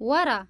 ورا.